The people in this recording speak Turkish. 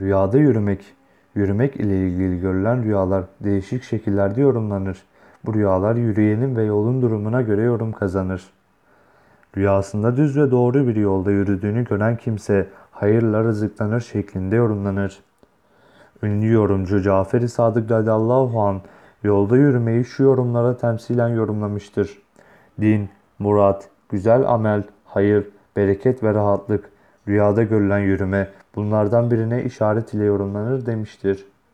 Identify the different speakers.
Speaker 1: Rüyada yürümek. Yürümek ile ilgili görülen rüyalar değişik şekillerde yorumlanır. Bu rüyalar yürüyenin ve yolun durumuna göre yorum kazanır. Rüyasında düz ve doğru bir yolda yürüdüğünü gören kimse hayırla rızıklanır şeklinde yorumlanır. Ünlü yorumcu Cafer-i Sadık radıyallahu an yolda yürümeyi şu yorumlara temsilen yorumlamıştır. Din, murat, güzel amel, hayır, bereket ve rahatlık, rüyada görülen yürüme bunlardan birine işaret ile yorumlanır demiştir.